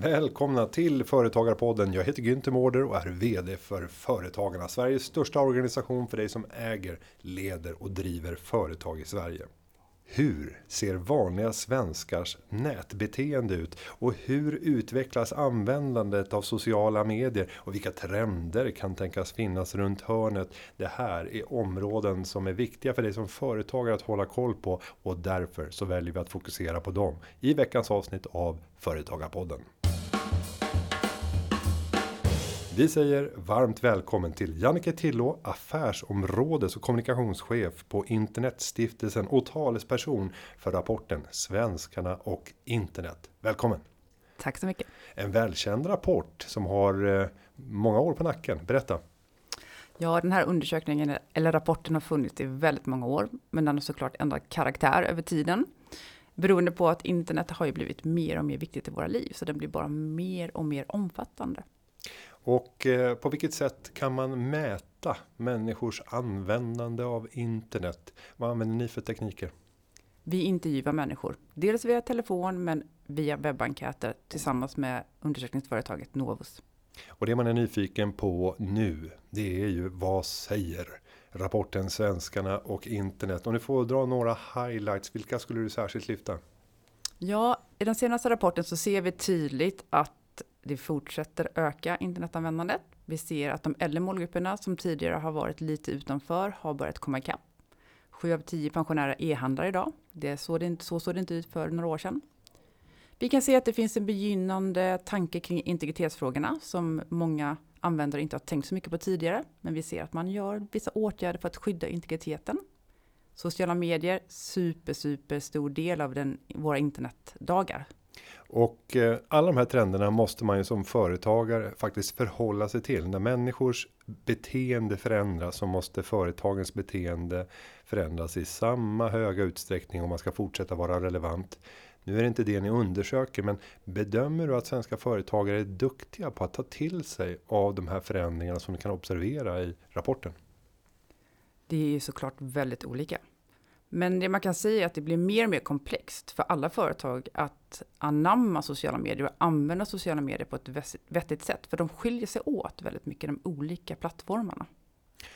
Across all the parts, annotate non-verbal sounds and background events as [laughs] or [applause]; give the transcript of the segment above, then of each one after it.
Välkomna till Företagarpodden. Jag heter Günther Mårder och är VD för Företagarna. Sveriges största organisation för dig som äger, leder och driver företag i Sverige. Hur ser vanliga svenskars nätbeteende ut och hur utvecklas användandet av sociala medier och vilka trender kan tänkas finnas runt hörnet? Det här är områden som är viktiga för dig som företagare att hålla koll på och därför så väljer vi att fokusera på dem i veckans avsnitt av Företagarpodden. Vi säger varmt välkommen till Jannike Tillå, affärsområdes och kommunikationschef på Internetstiftelsen och talesperson för rapporten Svenskarna och internet. Välkommen! Tack så mycket. En välkänd rapport som har eh, många år på nacken. Berätta. Ja, den här undersökningen eller rapporten har funnits i väldigt många år, men den har såklart ändrat karaktär över tiden. Beroende på att internet har ju blivit mer och mer viktigt i våra liv, så den blir bara mer och mer omfattande. Och eh, på vilket sätt kan man mäta människors användande av internet? Vad använder ni för tekniker? Vi intervjuar människor, dels via telefon men via webbenkäter tillsammans med undersökningsföretaget Novus. Och det man är nyfiken på nu, det är ju vad säger rapporten Svenskarna och internet? Om du får dra några highlights, vilka skulle du särskilt lyfta? Ja, i den senaste rapporten så ser vi tydligt att det fortsätter öka internetanvändandet. Vi ser att de äldre målgrupperna som tidigare har varit lite utanför har börjat komma ikapp. Sju av tio pensionärer e-handlar idag. Det så, det inte, så såg det inte ut för några år sedan. Vi kan se att det finns en begynnande tanke kring integritetsfrågorna som många användare inte har tänkt så mycket på tidigare. Men vi ser att man gör vissa åtgärder för att skydda integriteten. Sociala medier, super, super stor del av den, våra internetdagar. Och eh, alla de här trenderna måste man ju som företagare faktiskt förhålla sig till. När människors beteende förändras så måste företagens beteende förändras i samma höga utsträckning om man ska fortsätta vara relevant. Nu är det inte det ni undersöker, men bedömer du att svenska företagare är duktiga på att ta till sig av de här förändringarna som ni kan observera i rapporten? Det är ju såklart väldigt olika. Men det man kan säga är att det blir mer och mer komplext för alla företag att anamma sociala medier och använda sociala medier på ett vettigt sätt. För de skiljer sig åt väldigt mycket, de olika plattformarna.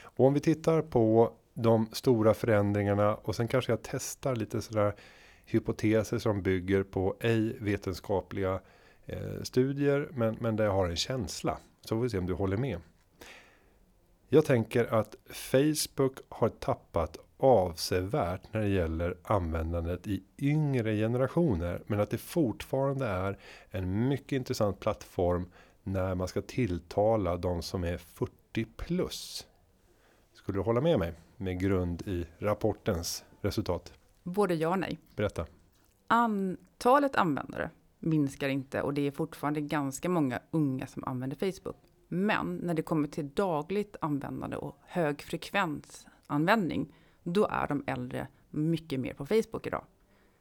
Och om vi tittar på de stora förändringarna och sen kanske jag testar lite sådär hypoteser som bygger på ej vetenskapliga eh, studier, men, men där jag har en känsla. Så får vi se om du håller med. Jag tänker att Facebook har tappat avsevärt när det gäller användandet i yngre generationer. Men att det fortfarande är en mycket intressant plattform när man ska tilltala de som är 40 plus. Skulle du hålla med mig med grund i rapportens resultat? Både ja och nej. Berätta. Antalet användare minskar inte och det är fortfarande ganska många unga som använder Facebook. Men när det kommer till dagligt användande och hög frekvens användning då är de äldre mycket mer på Facebook idag.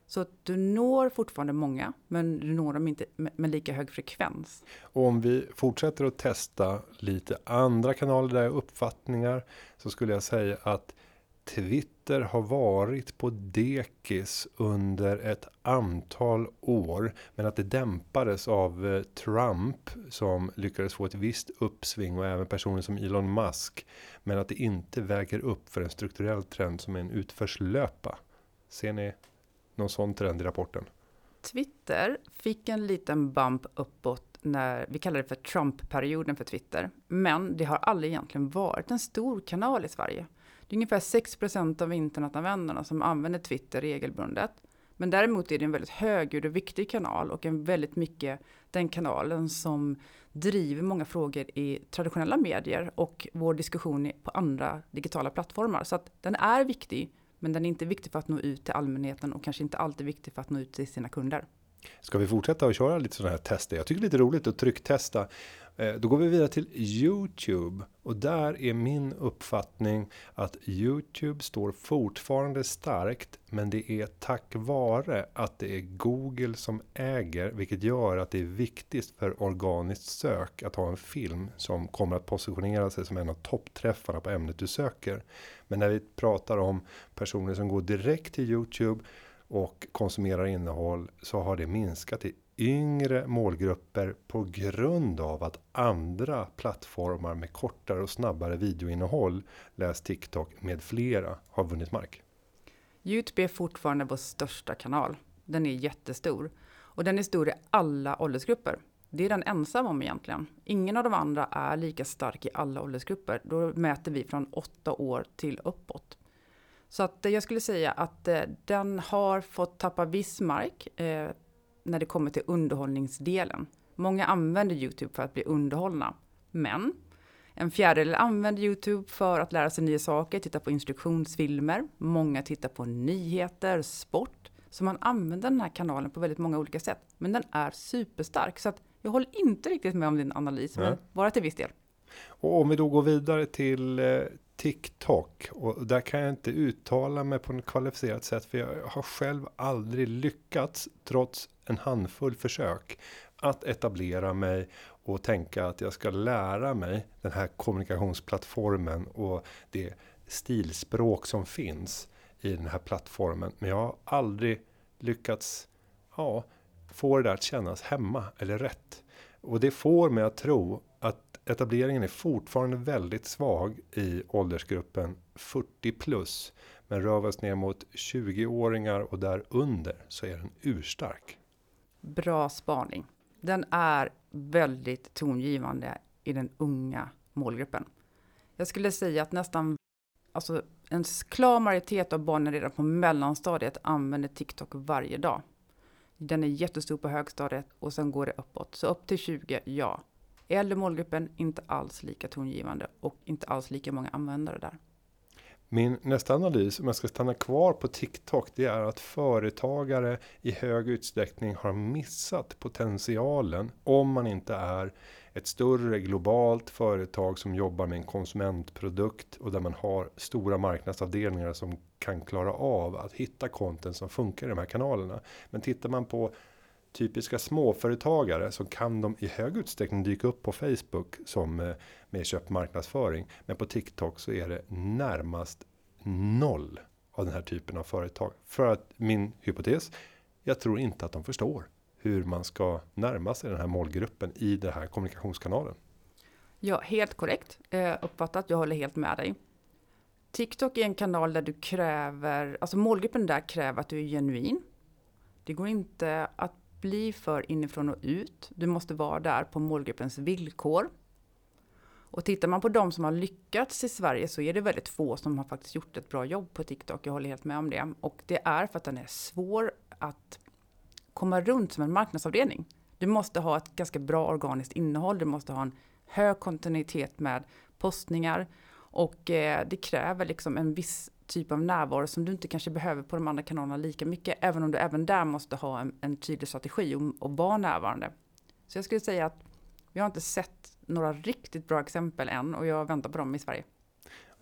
Så att du når fortfarande många, men du når dem inte med lika hög frekvens. Och om vi fortsätter att testa lite andra kanaler där uppfattningar så skulle jag säga att Twitter har varit på dekis under ett antal år. Men att det dämpades av eh, Trump som lyckades få ett visst uppsving och även personer som Elon Musk. Men att det inte väger upp för en strukturell trend som är en utförslöpa. Ser ni någon sån trend i rapporten? Twitter fick en liten bump uppåt när vi kallar det för Trump-perioden för Twitter. Men det har aldrig egentligen varit en stor kanal i Sverige. Det är ungefär 6% av internetanvändarna som använder Twitter regelbundet. Men däremot är det en väldigt högljudd och viktig kanal och en väldigt mycket den kanalen som driver många frågor i traditionella medier och vår diskussion på andra digitala plattformar. Så att den är viktig, men den är inte viktig för att nå ut till allmänheten och kanske inte alltid viktig för att nå ut till sina kunder. Ska vi fortsätta att köra lite sådana här tester? Jag tycker det är lite roligt att trycktesta. Eh, då går vi vidare till Youtube och där är min uppfattning att Youtube står fortfarande starkt, men det är tack vare att det är Google som äger, vilket gör att det är viktigt för organiskt sök att ha en film som kommer att positionera sig som en av toppträffarna på ämnet du söker. Men när vi pratar om personer som går direkt till Youtube och konsumerar innehåll så har det minskat i yngre målgrupper på grund av att andra plattformar med kortare och snabbare videoinnehåll, läs TikTok med flera, har vunnit mark. Youtube är fortfarande vår största kanal. Den är jättestor och den är stor i alla åldersgrupper. Det är den ensam om egentligen. Ingen av de andra är lika stark i alla åldersgrupper. Då mäter vi från åtta år till uppåt. Så att eh, jag skulle säga att eh, den har fått tappa viss mark eh, när det kommer till underhållningsdelen. Många använder Youtube för att bli underhållna. Men en fjärdedel använder Youtube för att lära sig nya saker, titta på instruktionsfilmer. Många tittar på nyheter, sport. Så man använder den här kanalen på väldigt många olika sätt. Men den är superstark. Så att jag håller inte riktigt med om din analys, Nej. men bara till viss del. Och om vi då går vidare till eh, TikTok och där kan jag inte uttala mig på ett kvalificerat sätt för jag har själv aldrig lyckats trots en handfull försök att etablera mig och tänka att jag ska lära mig den här kommunikationsplattformen och det stilspråk som finns i den här plattformen. Men jag har aldrig lyckats ja, få det där att kännas hemma eller rätt. Och det får mig att tro etableringen är fortfarande väldigt svag i åldersgruppen 40 plus. Men rör vi oss ner mot 20-åringar och där under så är den urstark. Bra spaning. Den är väldigt tongivande i den unga målgruppen. Jag skulle säga att nästan alltså en klar majoritet av barnen redan på mellanstadiet använder TikTok varje dag. Den är jättestor på högstadiet och sen går det uppåt. Så upp till 20, ja. Äldre målgruppen, inte alls lika tongivande och inte alls lika många användare där. Min nästa analys, om jag ska stanna kvar på TikTok, det är att företagare i hög utsträckning har missat potentialen om man inte är ett större globalt företag som jobbar med en konsumentprodukt och där man har stora marknadsavdelningar som kan klara av att hitta content som funkar i de här kanalerna. Men tittar man på typiska småföretagare så kan de i hög utsträckning dyka upp på Facebook som eh, med köpt marknadsföring. Men på TikTok så är det närmast noll av den här typen av företag. För att min hypotes, jag tror inte att de förstår hur man ska närma sig den här målgruppen i den här kommunikationskanalen. Ja, helt korrekt eh, uppfattat. Jag håller helt med dig. TikTok är en kanal där du kräver, alltså målgruppen där kräver att du är genuin. Det går inte att bli för inifrån och ut. Du måste vara där på målgruppens villkor. Och tittar man på de som har lyckats i Sverige så är det väldigt få som har faktiskt gjort ett bra jobb på TikTok. Jag håller helt med om det. Och det är för att den är svår att komma runt som en marknadsavdelning. Du måste ha ett ganska bra organiskt innehåll. Du måste ha en hög kontinuitet med postningar och eh, det kräver liksom en viss typ av närvaro som du inte kanske behöver på de andra kanalerna lika mycket. Även om du även där måste ha en, en tydlig strategi och, och vara närvarande. Så jag skulle säga att vi har inte sett några riktigt bra exempel än och jag väntar på dem i Sverige.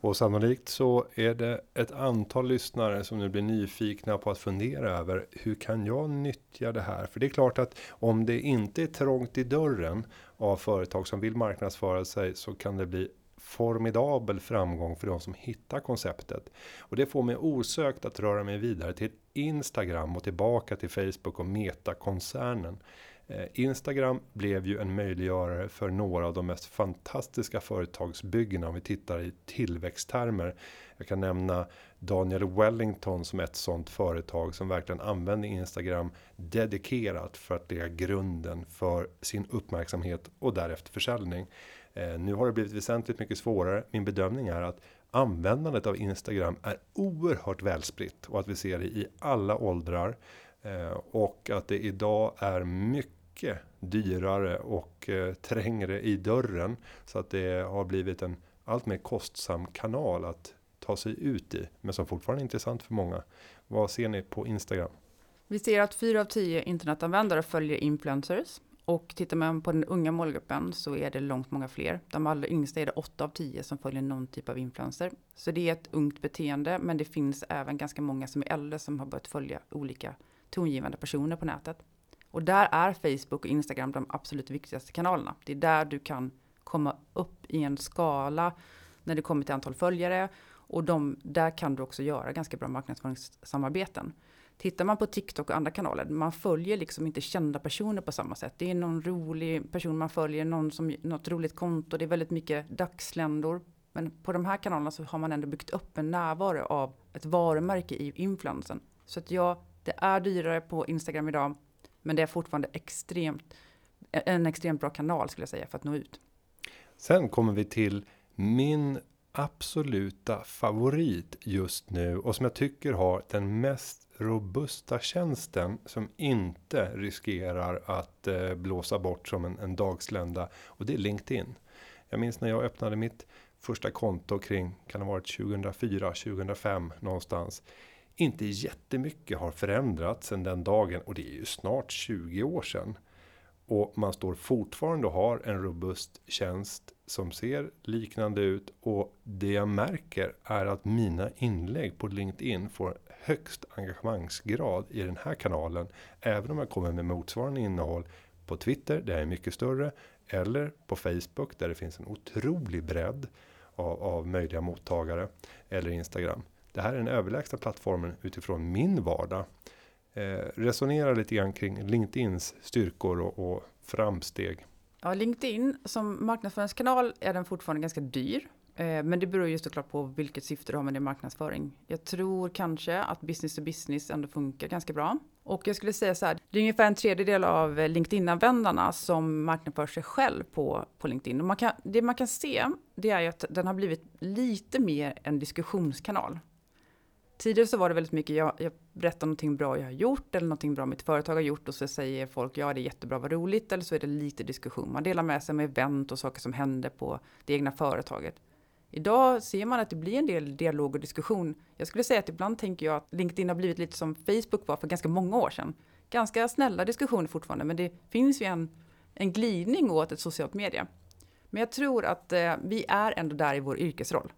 Och sannolikt så är det ett antal lyssnare som nu blir nyfikna på att fundera över hur kan jag nyttja det här? För det är klart att om det inte är trångt i dörren av företag som vill marknadsföra sig så kan det bli formidabel framgång för de som hittar konceptet. Och det får mig osökt att röra mig vidare till Instagram och tillbaka till Facebook och Meta-koncernen. Eh, Instagram blev ju en möjliggörare för några av de mest fantastiska företagsbyggena om vi tittar i tillväxttermer. Jag kan nämna Daniel Wellington som ett sånt företag som verkligen använder Instagram dedikerat för att lägga grunden för sin uppmärksamhet och därefter försäljning. Eh, nu har det blivit väsentligt mycket svårare. Min bedömning är att användandet av Instagram är oerhört välspritt och att vi ser det i alla åldrar eh, och att det idag är mycket dyrare och eh, trängre i dörren så att det har blivit en allt mer kostsam kanal att ta sig ut i, men som fortfarande är intressant för många. Vad ser ni på Instagram? Vi ser att fyra av tio internetanvändare följer influencers och tittar man på den unga målgruppen så är det långt många fler. De allra yngsta är det 8 av 10 som följer någon typ av influencer. Så det är ett ungt beteende, men det finns även ganska många som är äldre som har börjat följa olika tongivande personer på nätet. Och där är Facebook och Instagram de absolut viktigaste kanalerna. Det är där du kan komma upp i en skala när det kommer till antal följare Och de, där kan du också göra ganska bra marknadsföringssamarbeten. Tittar man på TikTok och andra kanaler, man följer liksom inte kända personer på samma sätt. Det är någon rolig person man följer, någon som, något roligt konto, det är väldigt mycket dagsländor. Men på de här kanalerna så har man ändå byggt upp en närvaro av ett varumärke i influensen. Så att ja, det är dyrare på Instagram idag, men det är fortfarande extremt, en extremt bra kanal skulle jag säga för att nå ut. Sen kommer vi till min absoluta favorit just nu och som jag tycker har den mest robusta tjänsten som inte riskerar att eh, blåsa bort som en, en dagslända och det är LinkedIn. Jag minns när jag öppnade mitt första konto kring kan det ha varit 2004 2005 någonstans. Inte jättemycket har förändrats sedan den dagen och det är ju snart 20 år sedan. Och man står fortfarande och har en robust tjänst som ser liknande ut och det jag märker är att mina inlägg på LinkedIn får högst engagemangsgrad i den här kanalen. Även om jag kommer med motsvarande innehåll på Twitter, där jag är mycket större, eller på Facebook där det finns en otrolig bredd av, av möjliga mottagare eller Instagram. Det här är den överlägsna plattformen utifrån min vardag. Eh, resonera lite grann kring LinkedIns styrkor och, och framsteg. Ja, LinkedIn som marknadsföringskanal är den fortfarande ganska dyr. Eh, men det beror ju såklart på vilket syfte du har med din marknadsföring. Jag tror kanske att business to business ändå funkar ganska bra. Och jag skulle säga så här, det är ungefär en tredjedel av LinkedIn-användarna som marknadsför sig själv på, på LinkedIn. Och man kan, det man kan se, det är ju att den har blivit lite mer en diskussionskanal. Tidigare så var det väldigt mycket, jag, jag berättar någonting bra jag har gjort eller någonting bra mitt företag har gjort och så säger folk ja det är jättebra, vad roligt eller så är det lite diskussion. Man delar med sig med event och saker som händer på det egna företaget. Idag ser man att det blir en del dialog och diskussion. Jag skulle säga att ibland tänker jag att LinkedIn har blivit lite som Facebook var för ganska många år sedan. Ganska snälla diskussioner fortfarande, men det finns ju en, en glidning åt ett socialt media. Men jag tror att eh, vi är ändå där i vår yrkesroll.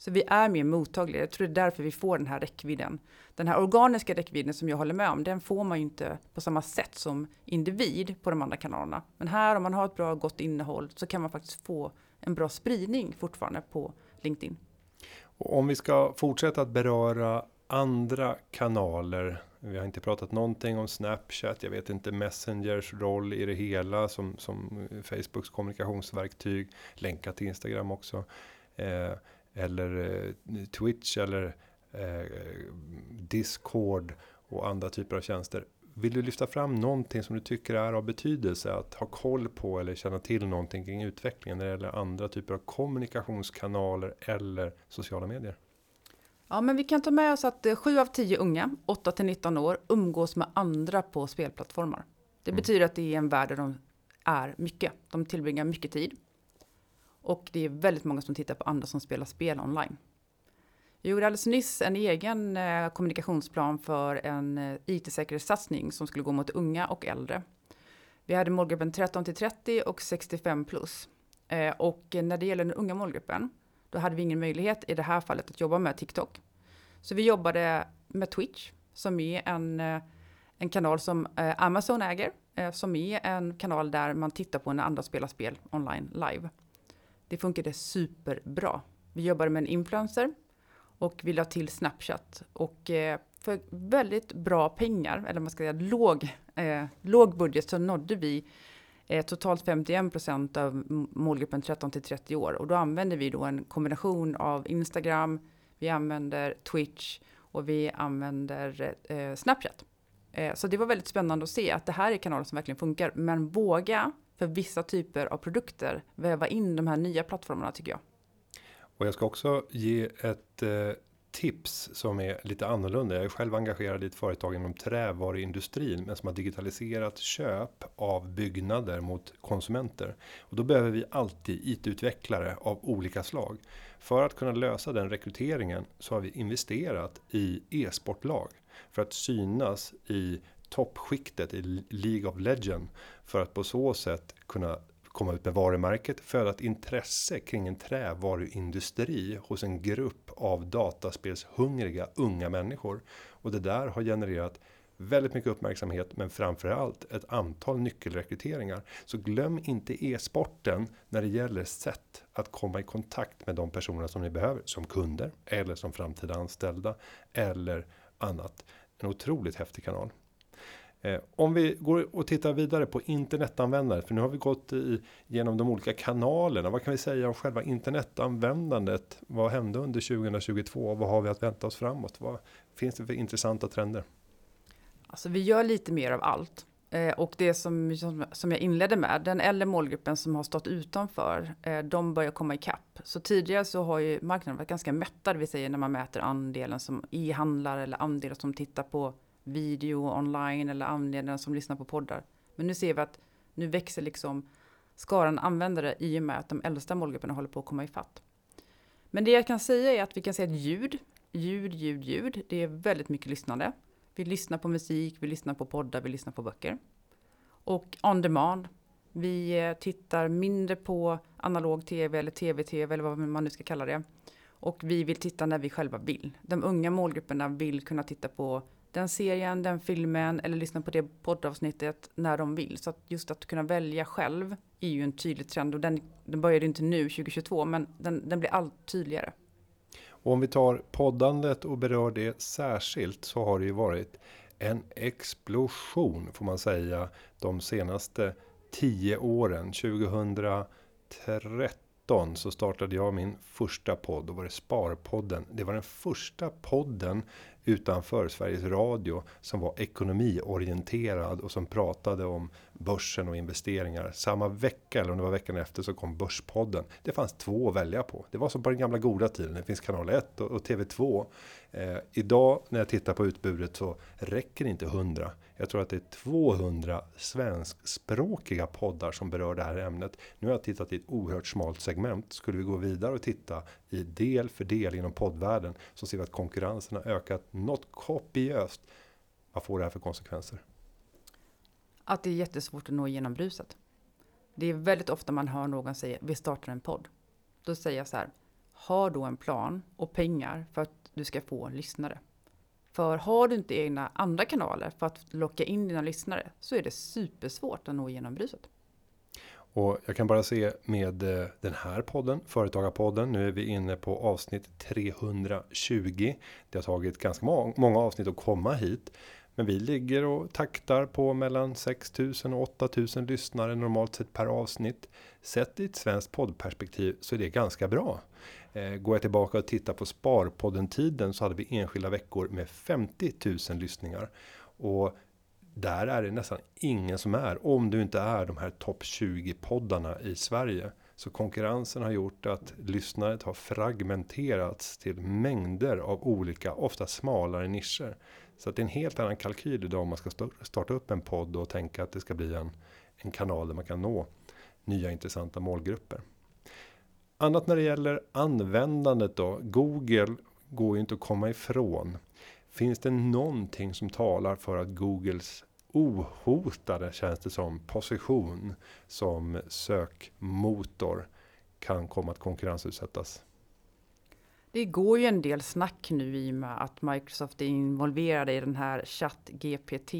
Så vi är mer mottagliga. Jag tror det är därför vi får den här räckvidden. Den här organiska räckvidden som jag håller med om, den får man ju inte på samma sätt som individ på de andra kanalerna. Men här om man har ett bra gott innehåll så kan man faktiskt få en bra spridning fortfarande på LinkedIn. Och om vi ska fortsätta att beröra andra kanaler. Vi har inte pratat någonting om Snapchat. Jag vet inte Messengers roll i det hela som, som Facebooks kommunikationsverktyg. Länkat till Instagram också. Eh, eller eh, Twitch eller eh, Discord och andra typer av tjänster. Vill du lyfta fram någonting som du tycker är av betydelse att ha koll på eller känna till någonting kring utvecklingen när det gäller andra typer av kommunikationskanaler eller sociala medier? Ja, men vi kan ta med oss att 7 av 10 unga, 8 till 19 år, umgås med andra på spelplattformar. Det mm. betyder att det är en värld där de är mycket. De tillbringar mycket tid. Och det är väldigt många som tittar på andra som spelar spel online. Jag gjorde alldeles nyss en egen eh, kommunikationsplan för en eh, IT-säkerhetssatsning som skulle gå mot unga och äldre. Vi hade målgruppen 13 till 30 och 65 plus. Eh, och när det gäller den unga målgruppen, då hade vi ingen möjlighet i det här fallet att jobba med TikTok. Så vi jobbade med Twitch, som är en, en kanal som Amazon äger, som är en kanal där man tittar på när andra spelar spel online live. Det funkade superbra. Vi jobbade med en influencer och vi la till Snapchat. Och eh, för väldigt bra pengar, eller man ska säga låg, eh, låg budget, så nådde vi eh, totalt 51 procent av målgruppen 13 till 30 år. Och då använder vi då en kombination av Instagram, vi använder Twitch och vi använder eh, Snapchat. Eh, så det var väldigt spännande att se att det här är kanaler som verkligen funkar. Men våga för vissa typer av produkter väva in de här nya plattformarna tycker jag. Och jag ska också ge ett eh, tips som är lite annorlunda. Jag är själv engagerad i ett företag inom trävaruindustrin men som har digitaliserat köp av byggnader mot konsumenter. Och då behöver vi alltid IT-utvecklare av olika slag. För att kunna lösa den rekryteringen så har vi investerat i e-sportlag för att synas i toppskiktet i League of Legend för att på så sätt kunna komma ut med varumärket, föda ett intresse kring en trävaruindustri hos en grupp av dataspelshungriga unga människor. Och det där har genererat väldigt mycket uppmärksamhet, men framförallt ett antal nyckelrekryteringar. Så glöm inte e-sporten när det gäller sätt att komma i kontakt med de personerna som ni behöver som kunder eller som framtida anställda eller annat. En otroligt häftig kanal. Eh, om vi går och tittar vidare på internetanvändare, för nu har vi gått i, genom de olika kanalerna. Vad kan vi säga om själva internetanvändandet? Vad hände under 2022? Vad har vi att vänta oss framåt? Vad finns det för intressanta trender? Alltså vi gör lite mer av allt. Eh, och det som, som jag inledde med, den äldre målgruppen som har stått utanför, eh, de börjar komma ikapp. Så tidigare så har ju marknaden varit ganska mättad, vi säger när man mäter andelen som e-handlar eller andelen som tittar på video online eller användare som lyssnar på poddar. Men nu ser vi att nu växer liksom skaran användare i och med att de äldsta målgrupperna håller på att komma ifatt. Men det jag kan säga är att vi kan se att ljud, ljud, ljud, ljud, det är väldigt mycket lyssnande. Vi lyssnar på musik, vi lyssnar på poddar, vi lyssnar på böcker. Och on demand. Vi eh, tittar mindre på analog tv eller tv-tv eller vad man nu ska kalla det. Och vi vill titta när vi själva vill. De unga målgrupperna vill kunna titta på den serien, den filmen eller lyssna på det poddavsnittet när de vill. Så att just att kunna välja själv är ju en tydlig trend och den, den började inte nu 2022 men den, den blir allt tydligare. Och om vi tar poddandet och berör det särskilt så har det ju varit en explosion får man säga de senaste tio åren. 2013 så startade jag min första podd. och var det Sparpodden. Det var den första podden utanför Sveriges Radio som var ekonomiorienterad och som pratade om börsen och investeringar. Samma vecka eller om det var veckan efter så kom Börspodden. Det fanns två att välja på. Det var som på den gamla goda tiden. Det finns kanal 1 och, och TV2. Eh, idag när jag tittar på utbudet så räcker det inte 100. Jag tror att det är 200 svenskspråkiga poddar som berör det här ämnet. Nu har jag tittat i ett oerhört smalt segment. Skulle vi gå vidare och titta i del för del inom poddvärlden så ser vi att konkurrensen har ökat något kopiöst. Vad får det här för konsekvenser? Att det är jättesvårt att nå igenom bruset. Det är väldigt ofta man hör någon säga vi startar en podd. Då säger jag så här. Ha då en plan och pengar för att du ska få lyssnare. För har du inte egna andra kanaler för att locka in dina lyssnare så är det supersvårt att nå igenom bruset. Och jag kan bara se med eh, den här podden, Företagarpodden. Nu är vi inne på avsnitt 320. Det har tagit ganska många avsnitt att komma hit. Men vi ligger och taktar på mellan 6000 och 8000 lyssnare normalt sett per avsnitt. Sett i ett svenskt poddperspektiv så är det ganska bra. Eh, går jag tillbaka och tittar på Sparpodden tiden så hade vi enskilda veckor med 50 000 lyssningar. Och där är det nästan ingen som är, om du inte är de här topp 20 poddarna i Sverige. Så konkurrensen har gjort att lyssnandet har fragmenterats till mängder av olika, ofta smalare nischer. Så att det är en helt annan kalkyl idag om man ska starta upp en podd och tänka att det ska bli en, en kanal där man kan nå nya intressanta målgrupper. Annat när det gäller användandet då. Google går ju inte att komma ifrån. Finns det någonting som talar för att Googles ohotade känns det som position som sökmotor kan komma att konkurrensutsättas? Det går ju en del snack nu i och med att Microsoft är involverade i den här ChatGPT.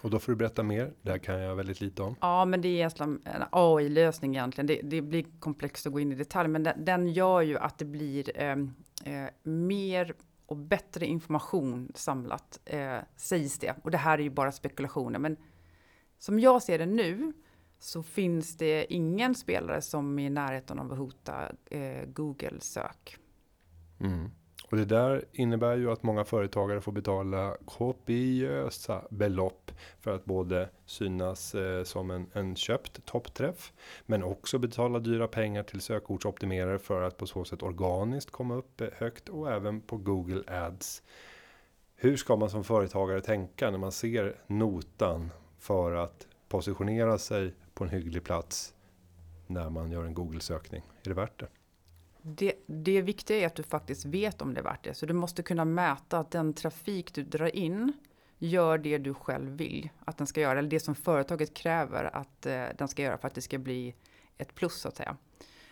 Och då får du berätta mer. Det här kan jag väldigt lite om. Ja, men det är egentligen en AI-lösning egentligen. Det, det, blir komplext att gå in i detalj, men den, den gör ju att det blir eh, eh, mer och bättre information samlat, eh, sägs det. Och det här är ju bara spekulationer, men som jag ser det nu så finns det ingen spelare som är i närheten av att hota eh, Google sök. Mm. Och det där innebär ju att många företagare får betala kopiösa belopp för att både synas eh, som en, en köpt toppträff, men också betala dyra pengar till sökordsoptimerare för att på så sätt organiskt komma upp eh, högt och även på Google Ads. Hur ska man som företagare tänka när man ser notan för att positionera sig på en hygglig plats när man gör en Google sökning? Är det värt det? Det, det viktiga är att du faktiskt vet om det är värt det. Så du måste kunna mäta att den trafik du drar in gör det du själv vill att den ska göra. Eller det som företaget kräver att eh, den ska göra för att det ska bli ett plus så att säga.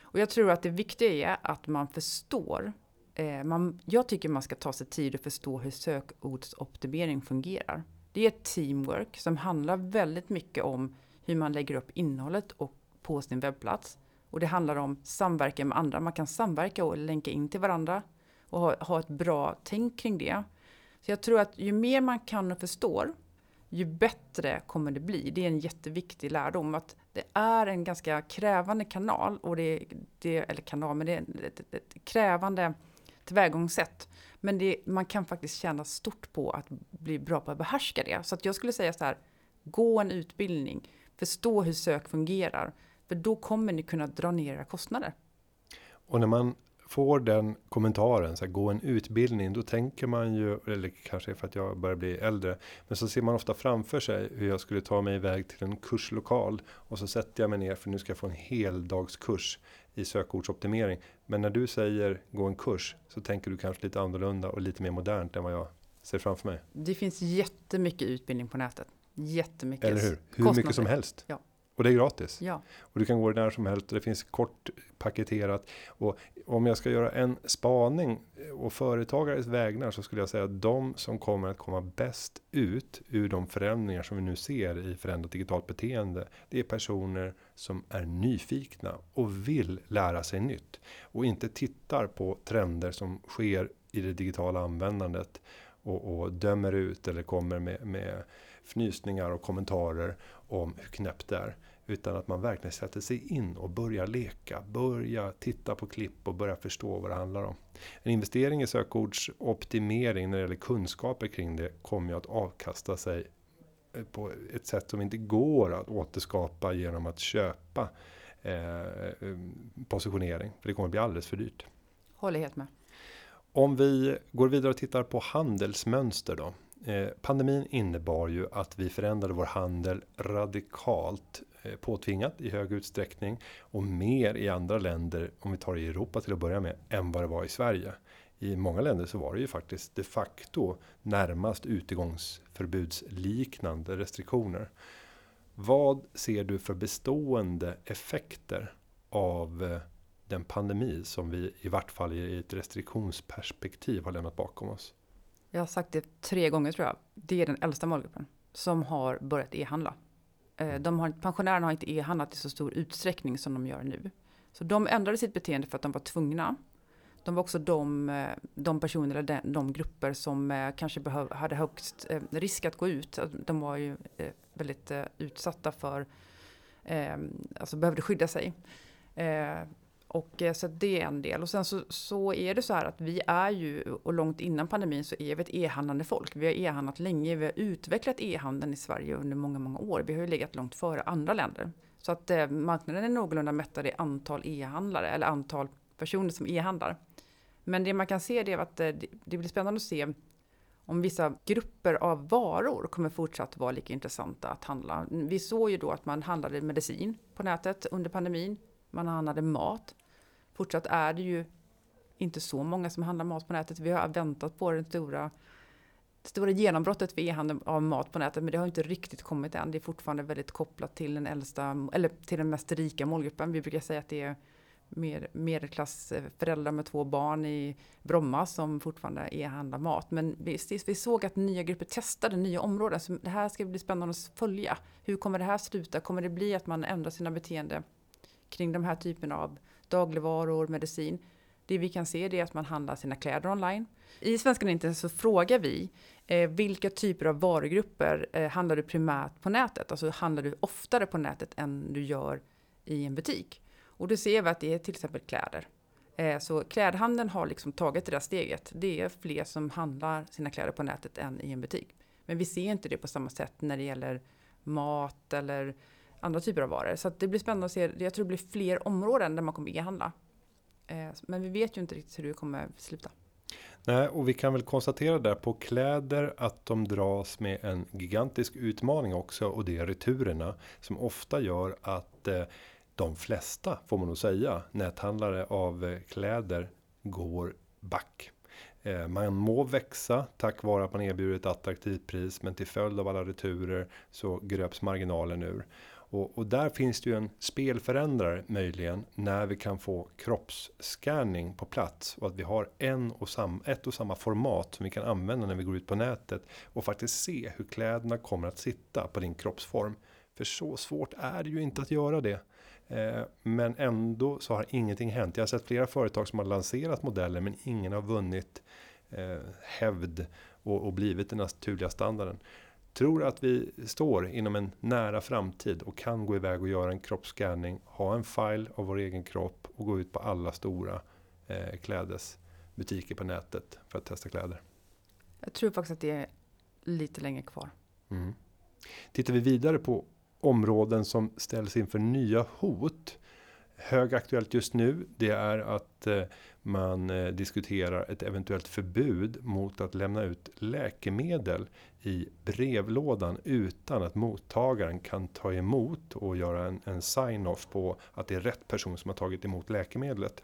Och jag tror att det viktiga är att man förstår. Eh, man, jag tycker man ska ta sig tid att förstå hur sökordsoptimering fungerar. Det är ett teamwork som handlar väldigt mycket om hur man lägger upp innehållet och på sin webbplats. Och det handlar om samverkan med andra. Man kan samverka och länka in till varandra och ha, ha ett bra tänk kring det. Så jag tror att ju mer man kan och förstår, ju bättre kommer det bli. Det är en jätteviktig lärdom att det är en ganska krävande kanal och det, det eller kanal, men det är ett, ett, ett krävande tillvägagångssätt. Men det, man kan faktiskt tjäna stort på att bli bra på att behärska det. Så att jag skulle säga så här, gå en utbildning, förstå hur sök fungerar, för då kommer ni kunna dra ner era kostnader. Och när man får den kommentaren, så här, gå en utbildning, då tänker man ju, eller kanske för att jag börjar bli äldre, men så ser man ofta framför sig hur jag skulle ta mig iväg till en kurslokal och så sätter jag mig ner för nu ska jag få en heldagskurs i sökordsoptimering. Men när du säger gå en kurs så tänker du kanske lite annorlunda och lite mer modernt än vad jag ser framför mig. Det finns jättemycket utbildning på nätet. Jättemycket. Eller hur? Hur mycket som helst. Ja. Och det är gratis. Ja. Och du kan gå det när som helst och det finns kort paketerat. Och om jag ska göra en spaning och företagares vägnar så skulle jag säga att de som kommer att komma bäst ut ur de förändringar som vi nu ser i förändrat digitalt beteende. Det är personer som är nyfikna och vill lära sig nytt. Och inte tittar på trender som sker i det digitala användandet. Och, och dömer ut eller kommer med, med fnysningar och kommentarer om hur knäppt det är. Utan att man verkligen sätter sig in och börjar leka, börja titta på klipp och börja förstå vad det handlar om. En investering i sökordsoptimering när det gäller kunskaper kring det kommer ju att avkasta sig eh, på ett sätt som inte går att återskapa genom att köpa eh, positionering. För det kommer att bli alldeles för dyrt. Håller helt med. Om vi går vidare och tittar på handelsmönster då. Eh, pandemin innebar ju att vi förändrade vår handel radikalt eh, Eh, påtvingat i hög utsträckning och mer i andra länder om vi tar i Europa till att börja med än vad det var i Sverige. I många länder så var det ju faktiskt de facto närmast utegångsförbudsliknande restriktioner. Vad ser du för bestående effekter av eh, den pandemi som vi i vart fall i ett restriktionsperspektiv har lämnat bakom oss? Jag har sagt det tre gånger tror jag. Det är den äldsta målgruppen som har börjat e-handla. Eh, de har, pensionärerna har inte e-handlat i så stor utsträckning som de gör nu. Så de ändrade sitt beteende för att de var tvungna. De var också de, eh, de personer eller de, de grupper som eh, kanske behöv, hade högst risk att gå ut. De var ju väldigt utsatta för, alltså behövde skydda sig. Och eh, så det är en del. Och sen så, så är det så här att vi är ju, och långt innan pandemin så är vi ett e-handlande folk. Vi har e-handlat länge, vi har utvecklat e-handeln i Sverige under många, många år. Vi har ju legat långt före andra länder. Så att eh, marknaden är någorlunda mättad i antal e-handlare, eller antal personer som e-handlar. Men det man kan se det är att eh, det blir spännande att se om vissa grupper av varor kommer fortsatt vara lika intressanta att handla. Vi såg ju då att man handlade medicin på nätet under pandemin. Man handlade mat. Fortsatt är det ju inte så många som handlar mat på nätet. Vi har väntat på det stora, det stora genombrottet för e-handel av mat på nätet, men det har inte riktigt kommit än. Det är fortfarande väldigt kopplat till den äldsta, eller till den mest rika målgruppen. Vi brukar säga att det är mer, medelklassföräldrar eh, med två barn i Bromma som fortfarande e-handlar mat. Men vi, vi såg att nya grupper testade nya områden, så det här ska bli spännande att följa. Hur kommer det här sluta? Kommer det bli att man ändrar sina beteenden kring de här typen av dagligvaror, medicin. Det vi kan se är att man handlar sina kläder online. I Svenskan inte så frågar vi eh, vilka typer av varugrupper eh, handlar du primärt på nätet? Alltså handlar du oftare på nätet än du gör i en butik? Och då ser vi att det är till exempel kläder. Eh, så klädhandeln har liksom tagit det där steget. Det är fler som handlar sina kläder på nätet än i en butik. Men vi ser inte det på samma sätt när det gäller mat eller andra typer av varor. Så det blir spännande att se. Jag tror det blir fler områden där man kommer e-handla. Eh, men vi vet ju inte riktigt hur det kommer sluta. Nej, och vi kan väl konstatera där på kläder att de dras med en gigantisk utmaning också och det är returerna som ofta gör att eh, de flesta får man nog säga näthandlare av eh, kläder går back. Eh, man må växa tack vare att man erbjuder ett attraktivt pris men till följd av alla returer så gröps marginalen ur. Och, och, där finns det ju en spelförändrare möjligen när vi kan få kroppsscanning på plats och att vi har en och sam, ett och samma format som vi kan använda när vi går ut på nätet och faktiskt se hur kläderna kommer att sitta på din kroppsform. För så svårt är det ju inte att göra det. Eh, men ändå så har ingenting hänt. Jag har sett flera företag som har lanserat modeller men ingen har vunnit eh, hävd och, och blivit den naturliga standarden. Tror att vi står inom en nära framtid och kan gå iväg och göra en kroppsscanning, ha en file av vår egen kropp och gå ut på alla stora eh, klädesbutiker på nätet för att testa kläder. Jag tror faktiskt att det är lite längre kvar. Mm. Tittar vi vidare på områden som ställs inför nya hot. Högaktuellt just nu, det är att eh, man eh, diskuterar ett eventuellt förbud mot att lämna ut läkemedel i brevlådan utan att mottagaren kan ta emot och göra en, en sign-off på att det är rätt person som har tagit emot läkemedlet.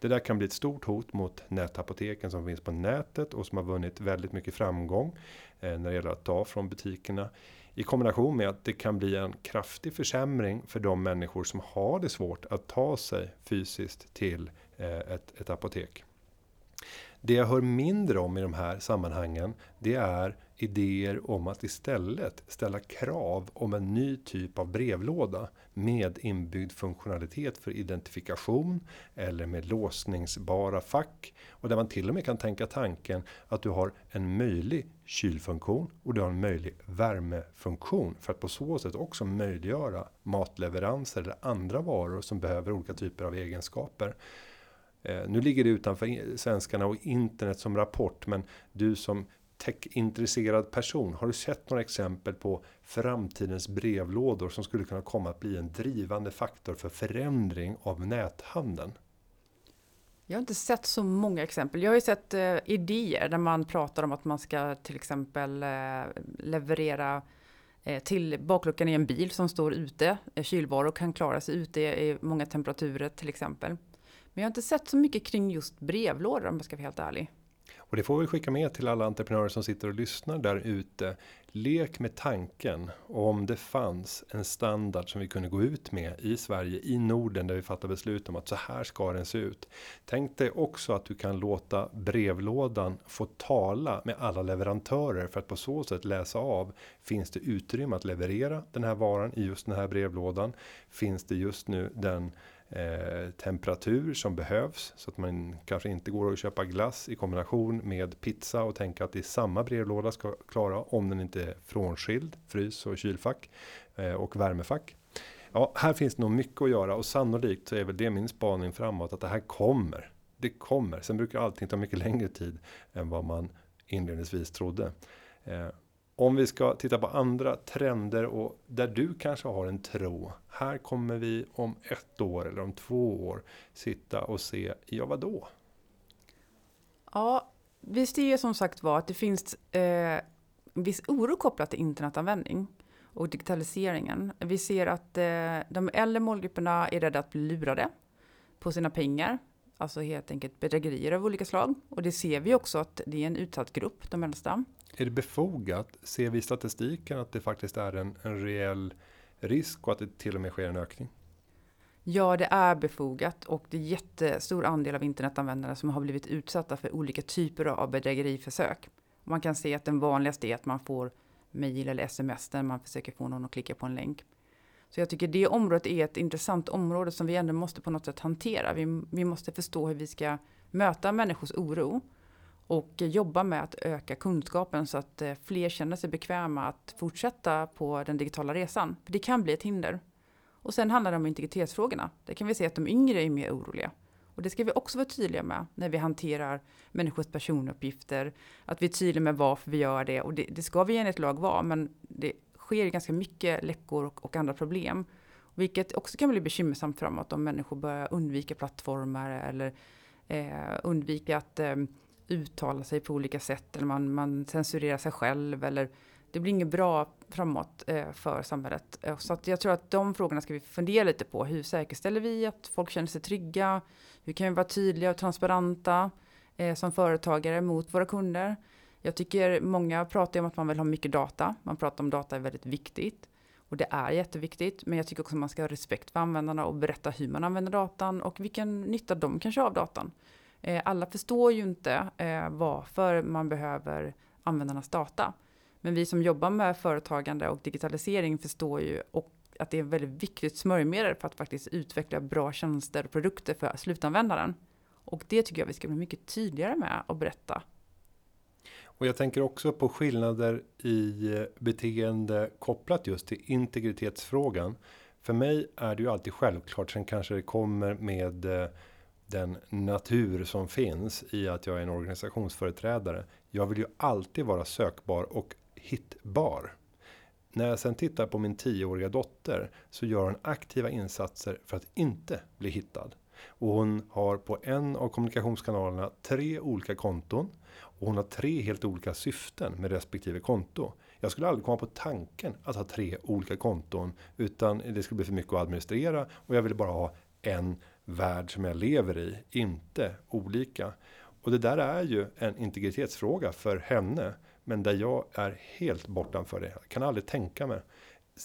Det där kan bli ett stort hot mot nätapoteken som finns på nätet och som har vunnit väldigt mycket framgång eh, när det gäller att ta från butikerna i kombination med att det kan bli en kraftig försämring för de människor som har det svårt att ta sig fysiskt till eh, ett, ett apotek. Det jag hör mindre om i de här sammanhangen, det är idéer om att istället ställa krav om en ny typ av brevlåda med inbyggd funktionalitet för identifikation eller med låsningsbara fack och där man till och med kan tänka tanken att du har en möjlig kylfunktion och du har en möjlig värmefunktion för att på så sätt också möjliggöra matleveranser eller andra varor som behöver olika typer av egenskaper. Eh, nu ligger det utanför svenskarna och internet som rapport, men du som tech-intresserad person, har du sett några exempel på framtidens brevlådor som skulle kunna komma att bli en drivande faktor för förändring av näthandeln? Jag har inte sett så många exempel. Jag har ju sett eh, idéer där man pratar om att man ska till exempel eh, leverera eh, till bakluckan i en bil som står ute, eh, kylvaror kan klara sig ute i många temperaturer till exempel. Men jag har inte sett så mycket kring just brevlådor om jag ska vara helt ärlig. Och det får vi skicka med till alla entreprenörer som sitter och lyssnar där ute. Lek med tanken om det fanns en standard som vi kunde gå ut med i Sverige, i Norden där vi fattar beslut om att så här ska den se ut. Tänk dig också att du kan låta brevlådan få tala med alla leverantörer för att på så sätt läsa av. Finns det utrymme att leverera den här varan i just den här brevlådan? Finns det just nu den eh, temperatur som behövs så att man kanske inte går och köpa glass i kombination med pizza och tänka att det är samma brevlåda ska klara om den inte är frånskild frys och kylfack eh, och värmefack. Ja, här finns det nog mycket att göra och sannolikt så är väl det min spaning framåt att det här kommer. Det kommer. Sen brukar allting ta mycket längre tid än vad man inledningsvis trodde. Eh, om vi ska titta på andra trender och där du kanske har en tro. Här kommer vi om ett år eller om två år sitta och se, ja vadå? Ja, vi ser ju som sagt var att det finns eh, viss oro kopplat till internetanvändning och digitaliseringen. Vi ser att eh, de äldre målgrupperna är rädda att bli lurade på sina pengar. Alltså helt enkelt bedrägerier av olika slag. Och det ser vi också att det är en utsatt grupp, de äldsta. Är det befogat? Ser vi i statistiken att det faktiskt är en, en reell risk och att det till och med sker en ökning? Ja, det är befogat och det är jättestor andel av internetanvändare som har blivit utsatta för olika typer av bedrägeriförsök. Man kan se att den vanligaste är att man får mejl eller sms där man försöker få någon att klicka på en länk. Så jag tycker det området är ett intressant område som vi ändå måste på något sätt hantera. Vi, vi måste förstå hur vi ska möta människors oro och jobba med att öka kunskapen så att eh, fler känner sig bekväma att fortsätta på den digitala resan. För det kan bli ett hinder. Och sen handlar det om integritetsfrågorna. Där kan vi se att de yngre är mer oroliga. Och det ska vi också vara tydliga med när vi hanterar människors personuppgifter. Att vi är tydliga med varför vi gör det. Och det, det ska vi enligt lag vara, men det sker ganska mycket läckor och, och andra problem. Vilket också kan bli bekymmersamt framåt om människor börjar undvika plattformar eller eh, undvika att eh, uttala sig på olika sätt eller man, man censurerar sig själv eller det blir inget bra framåt eh, för samhället. Eh, så att jag tror att de frågorna ska vi fundera lite på. Hur säkerställer vi att folk känner sig trygga? Hur kan vi vara tydliga och transparenta eh, som företagare mot våra kunder? Jag tycker många pratar om att man vill ha mycket data. Man pratar om data är väldigt viktigt. Och det är jätteviktigt, men jag tycker också att man ska ha respekt för användarna och berätta hur man använder datan och vilken nytta de kanske har av datan. Eh, alla förstår ju inte eh, varför man behöver användarnas data. Men vi som jobbar med företagande och digitalisering förstår ju och att det är väldigt viktigt smörjmedel för att faktiskt utveckla bra tjänster och produkter för slutanvändaren. Och det tycker jag vi ska bli mycket tydligare med att berätta. Och jag tänker också på skillnader i eh, beteende kopplat just till integritetsfrågan. För mig är det ju alltid självklart, sen kanske det kommer med eh, den natur som finns i att jag är en organisationsföreträdare. Jag vill ju alltid vara sökbar och hittbar. När jag sen tittar på min tioåriga dotter så gör hon aktiva insatser för att inte bli hittad. Och hon har på en av kommunikationskanalerna tre olika konton. Och hon har tre helt olika syften med respektive konto. Jag skulle aldrig komma på tanken att ha tre olika konton. Utan det skulle bli för mycket att administrera. Och jag ville bara ha en värld som jag lever i. Inte olika. Och det där är ju en integritetsfråga för henne. Men där jag är helt bortanför det. Jag kan aldrig tänka mig.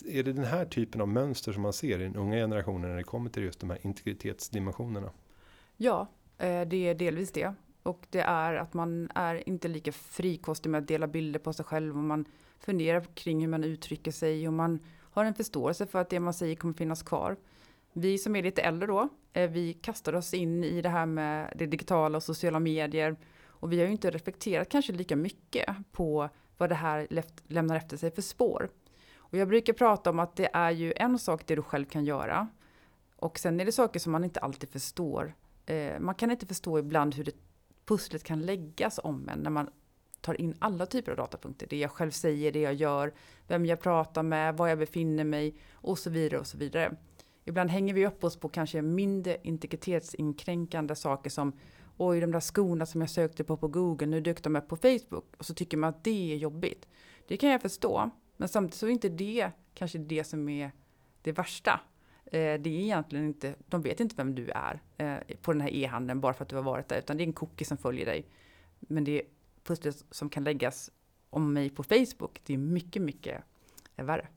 Är det den här typen av mönster som man ser i den unga generationen när det kommer till just de här integritetsdimensionerna? Ja, eh, det är delvis det. Och det är att man är inte lika frikostig med att dela bilder på sig själv och man funderar kring hur man uttrycker sig och man har en förståelse för att det man säger kommer finnas kvar. Vi som är lite äldre då, Eh, vi kastade oss in i det här med det digitala och sociala medier och vi har ju inte reflekterat kanske lika mycket på vad det här lämnar efter sig för spår. Och jag brukar prata om att det är ju en sak det du själv kan göra. Och sen är det saker som man inte alltid förstår. Eh, man kan inte förstå ibland hur det pusslet kan läggas om en när man tar in alla typer av datapunkter. Det jag själv säger, det jag gör, vem jag pratar med, var jag befinner mig och så vidare och så vidare. Ibland hänger vi upp oss på kanske mindre integritetsinkränkande saker som oj, de där skorna som jag sökte på på Google, nu dök de upp på Facebook. Och så tycker man att det är jobbigt. Det kan jag förstå. Men samtidigt så är inte det kanske det som är det värsta. Eh, det är egentligen inte, de vet inte vem du är eh, på den här e-handeln bara för att du har varit där, utan det är en cookie som följer dig. Men det pusslet som kan läggas om mig på Facebook, det är mycket, mycket värre.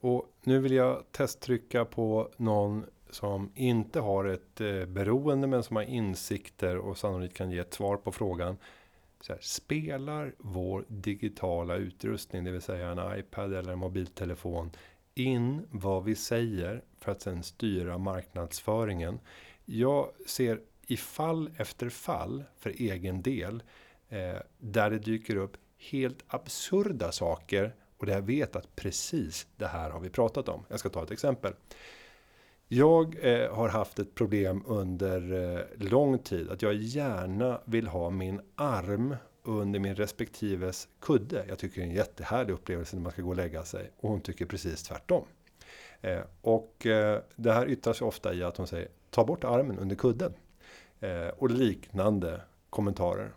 Och nu vill jag testtrycka på någon som inte har ett eh, beroende men som har insikter och sannolikt kan ge ett svar på frågan. Här, spelar vår digitala utrustning, det vill säga en iPad eller en mobiltelefon, in vad vi säger för att sen styra marknadsföringen? Jag ser i fall efter fall för egen del eh, där det dyker upp helt absurda saker och där jag vet att precis det här har vi pratat om. Jag ska ta ett exempel. Jag eh, har haft ett problem under eh, lång tid att jag gärna vill ha min arm under min respektives kudde. Jag tycker det är en jättehärlig upplevelse när man ska gå och lägga sig och hon tycker precis tvärtom. Eh, och eh, det här yttrar sig ofta i att hon säger ta bort armen under kudden eh, och liknande kommentarer.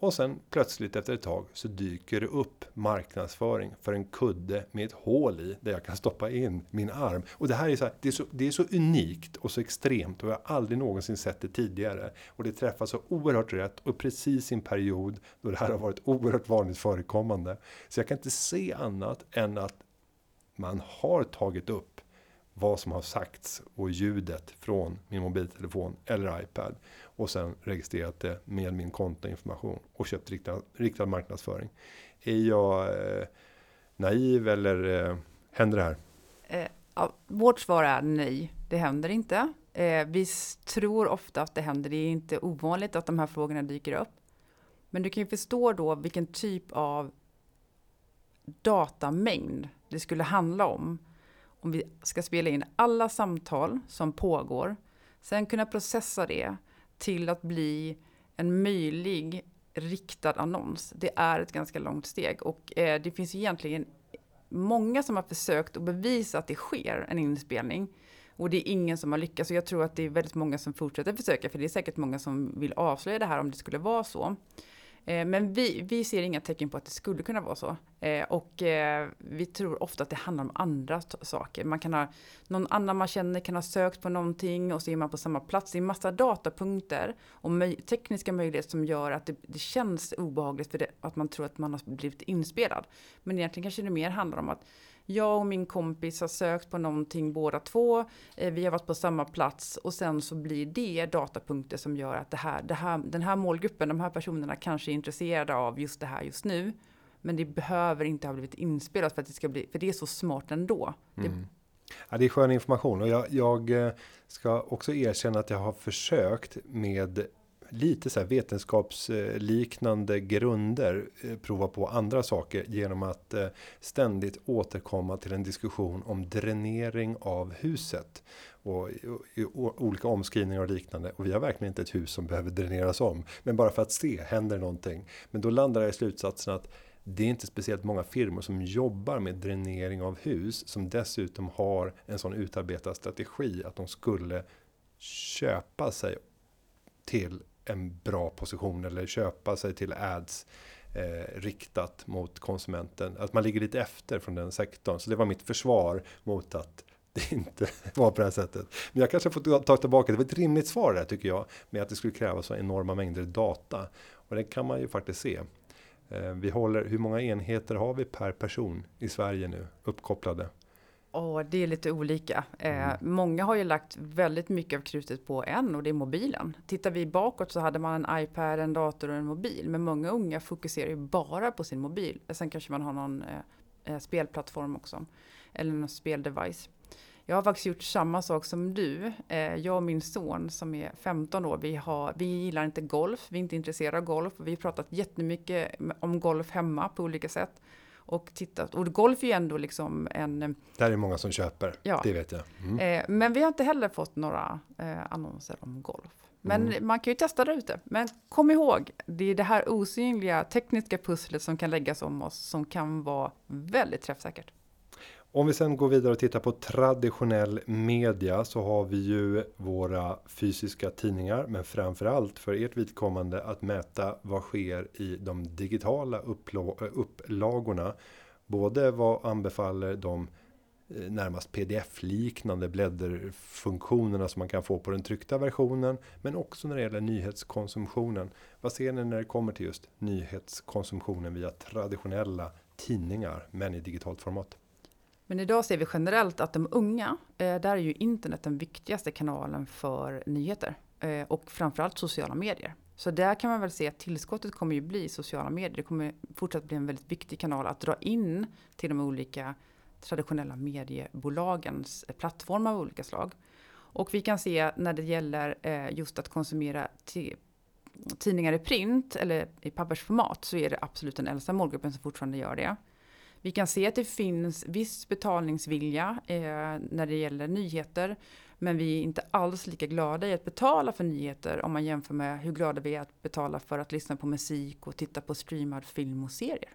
Och sen plötsligt efter ett tag så dyker det upp marknadsföring för en kudde med ett hål i där jag kan stoppa in min arm. Och det här är så, här, det är så, det är så unikt och så extremt och jag har aldrig någonsin sett det tidigare. Och det träffar så oerhört rätt och precis i en period då det här har varit oerhört vanligt förekommande. Så jag kan inte se annat än att man har tagit upp vad som har sagts och ljudet från min mobiltelefon eller iPad och sen registrerat det med min kontoinformation och köpt riktad, riktad marknadsföring. Är jag eh, naiv eller eh, händer det här? Eh, ja, vårt svar är nej, det händer inte. Eh, vi tror ofta att det händer, det är inte ovanligt att de här frågorna dyker upp. Men du kan ju förstå då vilken typ av datamängd det skulle handla om. Om vi ska spela in alla samtal som pågår, sen kunna processa det, till att bli en möjlig riktad annons. Det är ett ganska långt steg och eh, det finns egentligen många som har försökt att bevisa att det sker en inspelning. Och det är ingen som har lyckats och jag tror att det är väldigt många som fortsätter försöka för det är säkert många som vill avslöja det här om det skulle vara så. Eh, men vi, vi ser inga tecken på att det skulle kunna vara så. Eh, och eh, vi tror ofta att det handlar om andra saker. Man kan ha, någon annan man känner kan ha sökt på någonting och så är man på samma plats. Det är massa datapunkter och möj tekniska möjligheter som gör att det, det känns obehagligt för det, att man tror att man har blivit inspelad. Men egentligen kanske det mer handlar om att jag och min kompis har sökt på någonting båda två. Eh, vi har varit på samma plats och sen så blir det datapunkter som gör att det här, det här, den här målgruppen, de här personerna kanske är intresserade av just det här just nu. Men det behöver inte ha blivit inspelat för att det ska bli, för det är så smart ändå. Mm. Det, Ja, det är skön information och jag, jag, eh, ska också erkänna att jag har försökt med lite så här vetenskapsliknande grunder eh, prova på andra saker genom att eh, ständigt återkomma till en diskussion om dränering av huset och olika omskrivningar och liknande. Och vi har verkligen inte ett hus som behöver dräneras om. Men bara för att se händer någonting? Men då landar jag i slutsatsen att det är inte speciellt många firmor som jobbar med dränering av hus som dessutom har en sån utarbetad strategi att de skulle köpa sig till en bra position eller köpa sig till ads eh, riktat mot konsumenten. Att man ligger lite efter från den sektorn. Så det var mitt försvar mot att [laughs] det inte var på det här sättet. Men jag kanske får ta tillbaka, det var ett rimligt svar där tycker jag. Med att det skulle krävas så enorma mängder data. Och det kan man ju faktiskt se. Eh, vi håller, hur många enheter har vi per person i Sverige nu uppkopplade? Oh, det är lite olika. Eh, mm. många har ju lagt väldigt mycket av krutet på en och det är mobilen. Tittar vi bakåt så hade man en iPad, en dator och en mobil. Men många unga fokuserar ju bara på sin mobil. Sen kanske man har någon eh, eh spelplattform också. Eller någon speldevice. Jag har faktiskt gjort samma sak som du. Eh, jag och min son som är 15 år, vi, har, vi gillar inte golf, vi är inte intresserade av golf. Vi har pratat jättemycket om golf hemma på olika sätt. Och tittat, och golf är ju ändå liksom en... Det är många som köper, ja. det vet jag. Mm. Eh, men vi har inte heller fått några eh, annonser om golf. Men mm. man kan ju testa där ute. Men kom ihåg, det är det här osynliga tekniska pusslet som kan läggas om oss som kan vara väldigt träffsäkert. Om vi sen går vidare och tittar på traditionell media så har vi ju våra fysiska tidningar, men framförallt för ert vidkommande att mäta vad sker i de digitala upplagorna. Både vad anbefaller de eh, närmast pdf-liknande blädderfunktionerna som man kan få på den tryckta versionen, men också när det gäller nyhetskonsumtionen. Vad ser ni när det kommer till just nyhetskonsumtionen via traditionella tidningar, men i digitalt format? Men idag ser vi generellt att de unga, eh, där är ju internet den viktigaste kanalen för nyheter. Eh, och framförallt sociala medier. Så där kan man väl se att tillskottet kommer ju bli sociala medier. Det kommer fortsatt bli en väldigt viktig kanal att dra in till de olika traditionella mediebolagens eh, plattformar av olika slag. Och vi kan se när det gäller just att konsumera tidningar i print eller i pappersformat så är det absolut den äldsta målgruppen som fortfarande gör det. Vi kan se att det finns viss betalningsvilja eh, när det gäller nyheter. Men vi är inte alls lika glada i att betala för nyheter om man jämför med hur glada vi är att betala för att lyssna på musik och titta på streamad film och serier.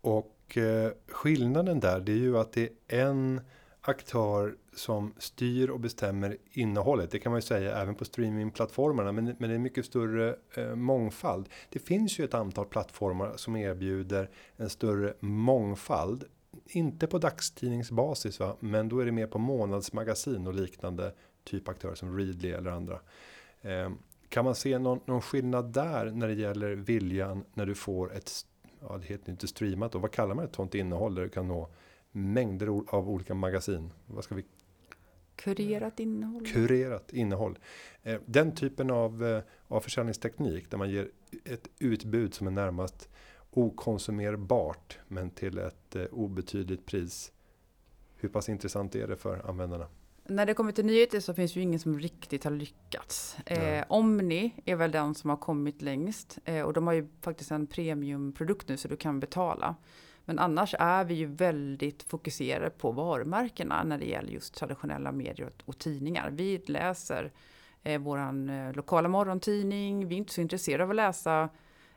Och eh, skillnaden där det är ju att det är en aktör som styr och bestämmer innehållet. Det kan man ju säga även på streamingplattformarna, men, men det är mycket större eh, mångfald. Det finns ju ett antal plattformar som erbjuder en större mångfald. Inte på dagstidningsbasis, va? men då är det mer på månadsmagasin och liknande typ aktörer som Readly eller andra. Eh, kan man se någon, någon skillnad där när det gäller viljan när du får ett, ja det heter inte streamat då, vad kallar man ett sånt innehåll där du kan nå mängder av olika magasin. Vad ska vi? Kurerat innehåll. Kurerat innehåll. Eh, den typen av, eh, av försäljningsteknik där man ger ett utbud som är närmast okonsumerbart men till ett eh, obetydligt pris. Hur pass intressant är det för användarna? När det kommer till nyheter så finns ju ingen som riktigt har lyckats. Eh, Omni är väl den som har kommit längst eh, och de har ju faktiskt en premiumprodukt nu så du kan betala. Men annars är vi ju väldigt fokuserade på varumärkena när det gäller just traditionella medier och, tidningar. Vi läser eh, våran eh, lokala morgontidning. Vi är inte så intresserade av att läsa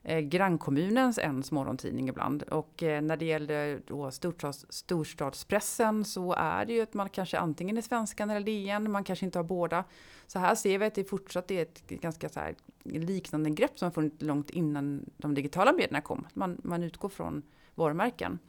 eh, grannkommunens ens morgontidning ibland. Och eh, när det gäller då storstads, storstadspressen så är det ju att man kanske antingen är Svenskan eller DN, man kanske inte har båda. Så här ser vi att det fortsatt är ett ganska så här liknande grepp som har funnits långt innan de digitala medierna kom. Man, man utgår från varumärken.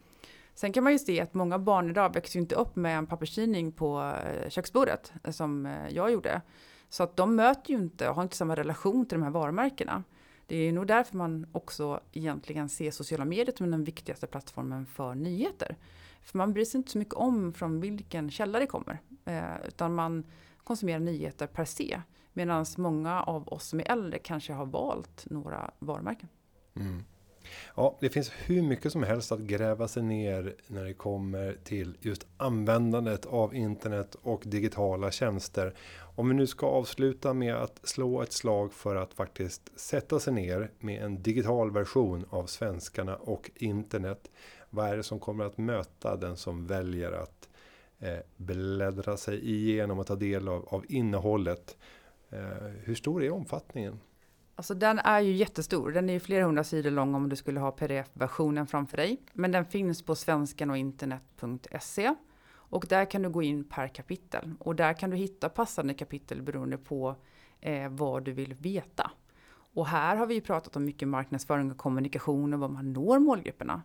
Sen kan man ju se att många barn idag växer inte upp med en papperstidning på eh, köksbordet eh, som eh, jag gjorde. Så att de möter ju inte och har inte samma relation till de här varumärkena. Det är nog därför man också egentligen ser sociala medier som den viktigaste plattformen för nyheter. För man bryr sig inte så mycket om från vilken källa det kommer, utan man konsumerar nyheter per se. Medan många av oss som är äldre kanske har valt några varumärken. Mm. Ja, det finns hur mycket som helst att gräva sig ner när det kommer till just användandet av internet och digitala tjänster. Om vi nu ska avsluta med att slå ett slag för att faktiskt sätta sig ner med en digital version av svenskarna och internet. Vad är det som kommer att möta den som väljer att eh, bläddra sig igenom och ta del av, av innehållet? Eh, hur stor är omfattningen? Alltså den är ju jättestor. Den är ju flera hundra sidor lång om du skulle ha pdf-versionen framför dig. Men den finns på svenskan och där kan du gå in per kapitel. Och där kan du hitta passande kapitel beroende på eh, vad du vill veta. Och här har vi ju pratat om mycket marknadsföring och kommunikation och vad man når målgrupperna.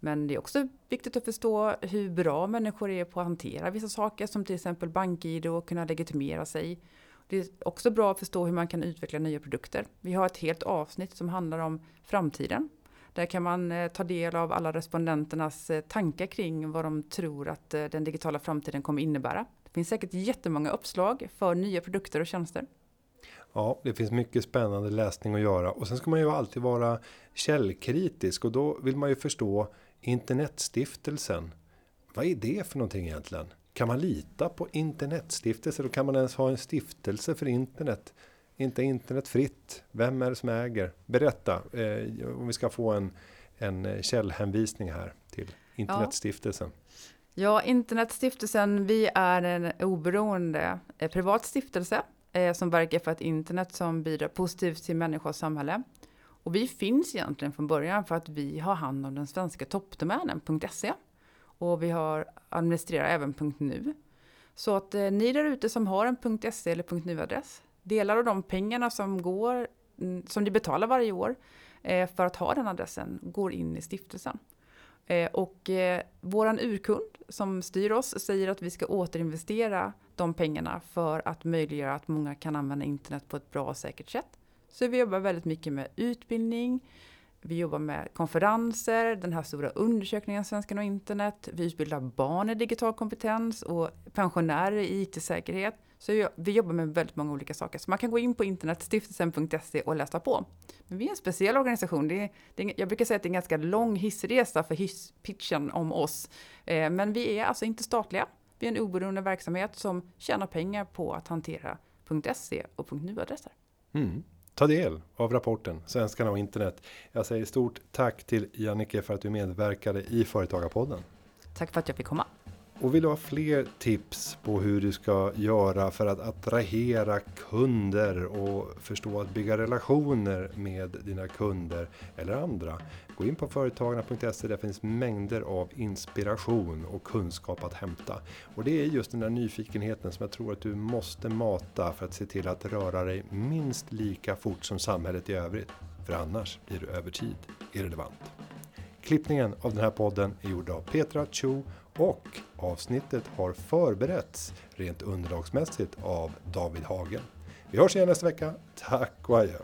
Men det är också viktigt att förstå hur bra människor är på att hantera vissa saker som till exempel bank-id och kunna legitimera sig det är också bra att förstå hur man kan utveckla nya produkter. Vi har ett helt avsnitt som handlar om framtiden. Där kan man eh, ta del av alla respondenternas eh, tankar kring vad de tror att eh, den digitala framtiden kommer innebära. Det finns säkert jättemånga uppslag för nya produkter och tjänster. Ja, det finns mycket spännande läsning att göra och sen ska man ju alltid vara källkritisk och då vill man ju förstå Internetstiftelsen. Vad är det för någonting egentligen? Kan man lita på internetstiftelser? Och kan man ens ha en stiftelse för internet? Inte internet fritt? Vem är det som äger? Berätta eh, om vi ska få en, en eh, källhänvisning här till internetstiftelsen. Ja. ja, Internetstiftelsen, vi är en oberoende eh, privat stiftelse eh, som verkar för ett internet som bidrar positivt till människa och samhälle. Och vi finns egentligen från början för att vi har hand om den svenska toppdomänen.se. Och vi har administrerar även .nu. Så att eh, ni där ute som har en .se eller .nu-adress, delar av de pengarna som går, mm, som ni betalar varje år eh, för att ha den adressen, går in i stiftelsen. Eh, och eh, våran urkund som styr oss säger att vi ska återinvestera de pengarna för att möjliggöra att många kan använda internet på ett bra och säkert sätt. Så vi jobbar väldigt mycket med utbildning, vi jobbar med konferenser, den här stora undersökningen Svenskarna och internet. Vi utbildar barn i digital kompetens och pensionärer i IT-säkerhet. Så vi jobbar med väldigt många olika saker. Så man kan gå in på internetstiftelsen.se och läsa på. Men vi är en speciell organisation. Det är, det är, jag brukar säga att det är en ganska lång hissresa för hisspitchen om oss. Eh, men vi är alltså inte statliga. Vi är en oberoende verksamhet som tjänar pengar på att hantera .se och .nu-adresser. Mm ta del av rapporten Svenskarna och internet. Jag säger stort tack till Jannike för att du medverkade i Företagarpodden. Tack för att jag fick komma. Och vill du ha fler tips på hur du ska göra för att attrahera kunder och förstå att bygga relationer med dina kunder eller andra. Gå in på företagarna.se, där finns mängder av inspiration och kunskap att hämta. Och det är just den där nyfikenheten som jag tror att du måste mata för att se till att röra dig minst lika fort som samhället i övrigt. För annars blir du över tid irrelevant. Klippningen av den här podden är gjord av Petra Cho och avsnittet har förberetts rent underlagsmässigt av David Hagen. Vi hörs igen nästa vecka. Tack och adjö!